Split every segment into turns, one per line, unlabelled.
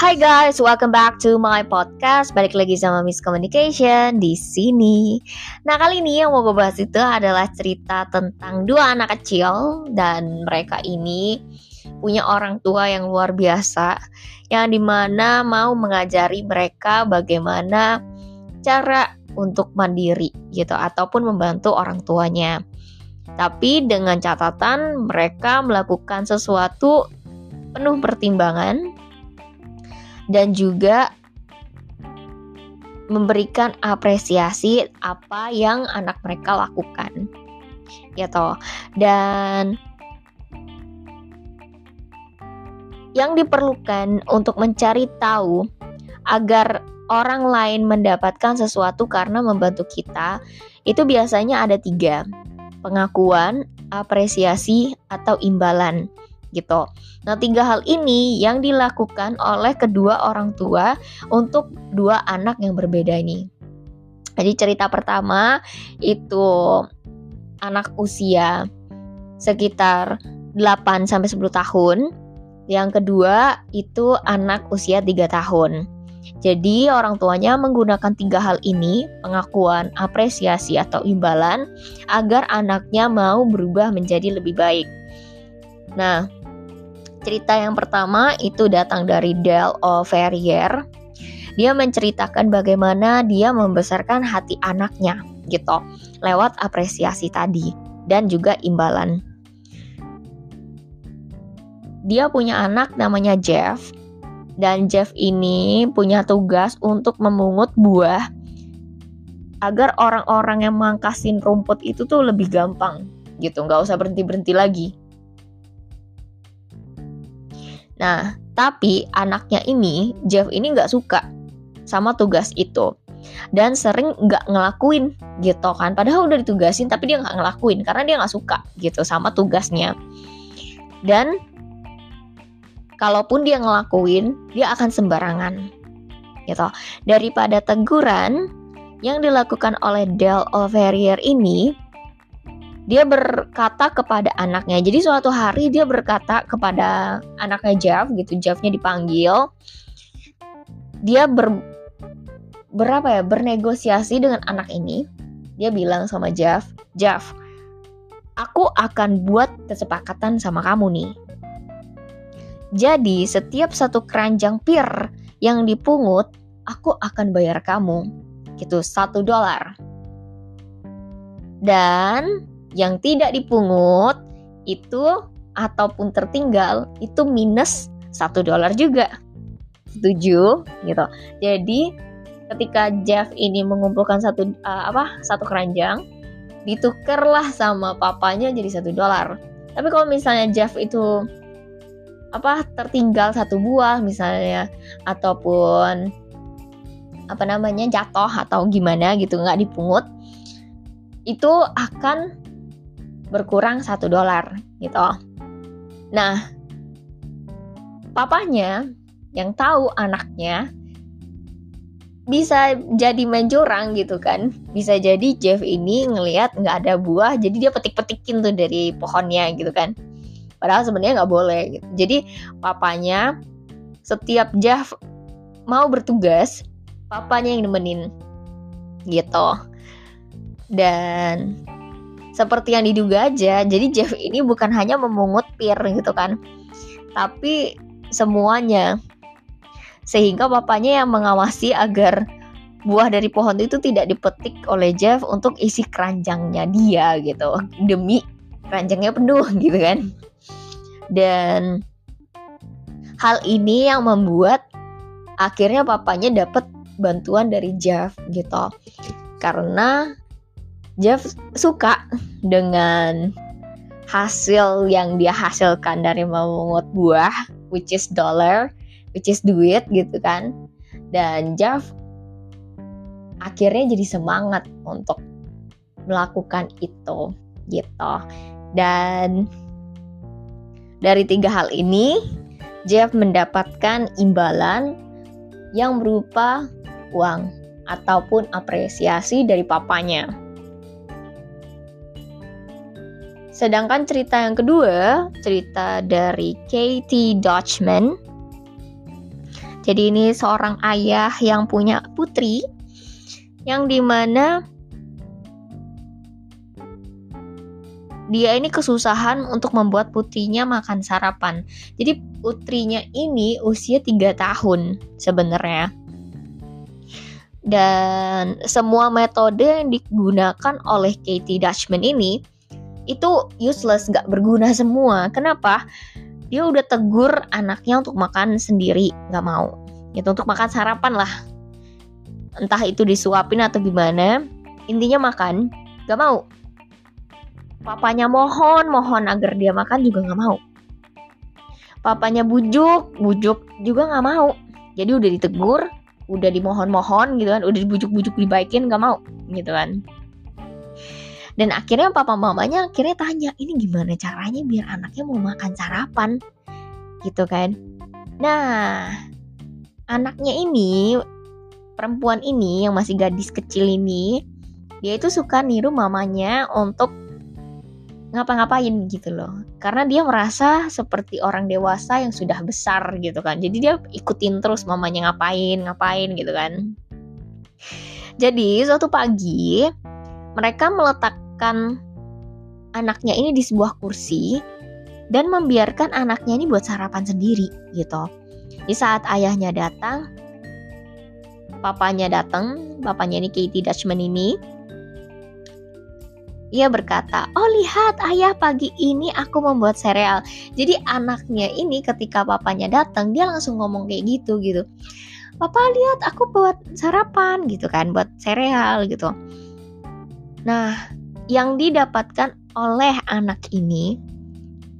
Hai guys, welcome back to my podcast. Balik lagi sama Miss Communication di sini. Nah, kali ini yang mau gue bahas itu adalah cerita tentang dua anak kecil dan mereka ini punya orang tua yang luar biasa yang di mana mau mengajari mereka bagaimana cara untuk mandiri gitu ataupun membantu orang tuanya. Tapi dengan catatan mereka melakukan sesuatu penuh pertimbangan dan juga memberikan apresiasi apa yang anak mereka lakukan. Gitu dan yang diperlukan untuk mencari tahu agar orang lain mendapatkan sesuatu karena membantu kita itu biasanya ada tiga. Pengakuan apresiasi atau imbalan gitu. Nah, tiga hal ini yang dilakukan oleh kedua orang tua untuk dua anak yang berbeda ini. Jadi cerita pertama itu anak usia sekitar 8 sampai 10 tahun. Yang kedua itu anak usia 3 tahun. Jadi orang tuanya menggunakan tiga hal ini, pengakuan, apresiasi atau imbalan agar anaknya mau berubah menjadi lebih baik. Nah, Cerita yang pertama itu datang dari Del O'Ferrier. Dia menceritakan bagaimana dia membesarkan hati anaknya gitu lewat apresiasi tadi dan juga imbalan. Dia punya anak namanya Jeff dan Jeff ini punya tugas untuk memungut buah agar orang-orang yang mangkasin rumput itu tuh lebih gampang gitu nggak usah berhenti berhenti lagi Nah, tapi anaknya ini, Jeff ini nggak suka sama tugas itu. Dan sering nggak ngelakuin gitu kan. Padahal udah ditugasin tapi dia nggak ngelakuin karena dia nggak suka gitu sama tugasnya. Dan kalaupun dia ngelakuin, dia akan sembarangan gitu. Daripada teguran yang dilakukan oleh Del O'Verrier ini, dia berkata kepada anaknya. Jadi suatu hari dia berkata kepada anaknya Jeff gitu, Jeffnya dipanggil. Dia ber berapa ya bernegosiasi dengan anak ini. Dia bilang sama Jeff, Jeff, aku akan buat kesepakatan sama kamu nih. Jadi setiap satu keranjang pir yang dipungut, aku akan bayar kamu gitu satu dolar. Dan yang tidak dipungut itu ataupun tertinggal itu minus satu dolar juga. Setuju? Gitu. Jadi ketika Jeff ini mengumpulkan satu uh, apa satu keranjang ditukerlah sama papanya jadi satu dolar. Tapi kalau misalnya Jeff itu apa tertinggal satu buah misalnya ataupun apa namanya jatuh atau gimana gitu nggak dipungut itu akan berkurang satu dolar gitu. Nah, papanya yang tahu anaknya bisa jadi main gitu kan bisa jadi Jeff ini ngelihat nggak ada buah jadi dia petik-petikin tuh dari pohonnya gitu kan padahal sebenarnya nggak boleh gitu. jadi papanya setiap Jeff mau bertugas papanya yang nemenin gitu dan seperti yang diduga aja jadi Jeff ini bukan hanya memungut pir gitu kan tapi semuanya. Sehingga bapaknya yang mengawasi agar buah dari pohon itu tidak dipetik oleh Jeff untuk isi keranjangnya dia gitu. Demi keranjangnya penuh gitu kan. Dan hal ini yang membuat akhirnya papanya dapat bantuan dari Jeff gitu. Karena Jeff suka dengan hasil yang dia hasilkan dari memungut buah, which is dollar, which is duit gitu kan. Dan Jeff akhirnya jadi semangat untuk melakukan itu gitu. Dan dari tiga hal ini, Jeff mendapatkan imbalan yang berupa uang ataupun apresiasi dari papanya. Sedangkan cerita yang kedua, cerita dari Katie Dutchman. Jadi ini seorang ayah yang punya putri yang di mana dia ini kesusahan untuk membuat putrinya makan sarapan. Jadi putrinya ini usia 3 tahun sebenarnya. Dan semua metode yang digunakan oleh Katie Dutchman ini itu useless, gak berguna semua. Kenapa? Dia udah tegur anaknya untuk makan sendiri, gak mau. Itu untuk makan sarapan lah. Entah itu disuapin atau gimana. Intinya makan, gak mau Papanya mohon, mohon agar dia makan juga nggak mau. Papanya bujuk, bujuk juga nggak mau. Jadi udah ditegur, udah dimohon-mohon gitu kan, udah dibujuk-bujuk dibaikin nggak mau gitu kan. Dan akhirnya papa mamanya akhirnya tanya, ini gimana caranya biar anaknya mau makan sarapan? Gitu kan. Nah, anaknya ini, perempuan ini yang masih gadis kecil ini, dia itu suka niru mamanya untuk ngapa-ngapain gitu loh karena dia merasa seperti orang dewasa yang sudah besar gitu kan jadi dia ikutin terus mamanya ngapain ngapain gitu kan jadi suatu pagi mereka meletakkan anaknya ini di sebuah kursi dan membiarkan anaknya ini buat sarapan sendiri gitu di saat ayahnya datang papanya datang papanya ini Katie Dutchman ini ia berkata, "Oh, lihat ayah, pagi ini aku membuat sereal." Jadi anaknya ini ketika papanya datang, dia langsung ngomong kayak gitu gitu. "Papa, lihat aku buat sarapan." gitu kan, buat sereal gitu. Nah, yang didapatkan oleh anak ini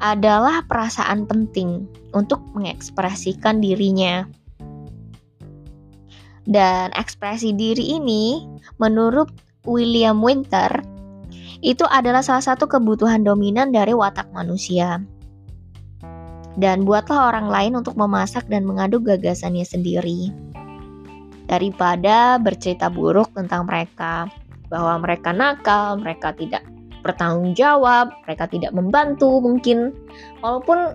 adalah perasaan penting untuk mengekspresikan dirinya. Dan ekspresi diri ini menurut William Winter itu adalah salah satu kebutuhan dominan dari watak manusia. Dan buatlah orang lain untuk memasak dan mengaduk gagasannya sendiri. Daripada bercerita buruk tentang mereka, bahwa mereka nakal, mereka tidak bertanggung jawab, mereka tidak membantu mungkin. Walaupun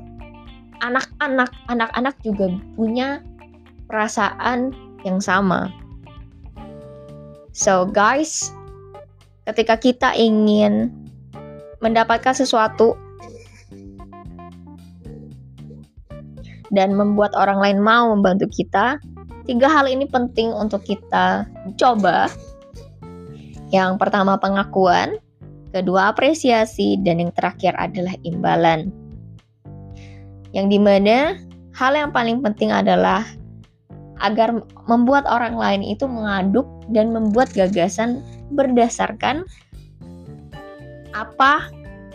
anak-anak anak-anak juga punya perasaan yang sama. So guys, ketika kita ingin mendapatkan sesuatu dan membuat orang lain mau membantu kita, tiga hal ini penting untuk kita coba. Yang pertama pengakuan, kedua apresiasi, dan yang terakhir adalah imbalan. Yang di mana hal yang paling penting adalah agar membuat orang lain itu mengaduk dan membuat gagasan berdasarkan apa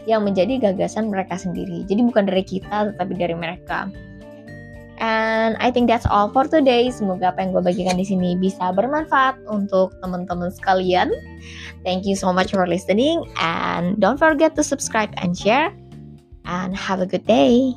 yang menjadi gagasan mereka sendiri. Jadi bukan dari kita tetapi dari mereka. And I think that's all for today. Semoga apa yang gue bagikan di sini bisa bermanfaat untuk teman-teman sekalian. Thank you so much for listening and don't forget to subscribe and share and have a good day.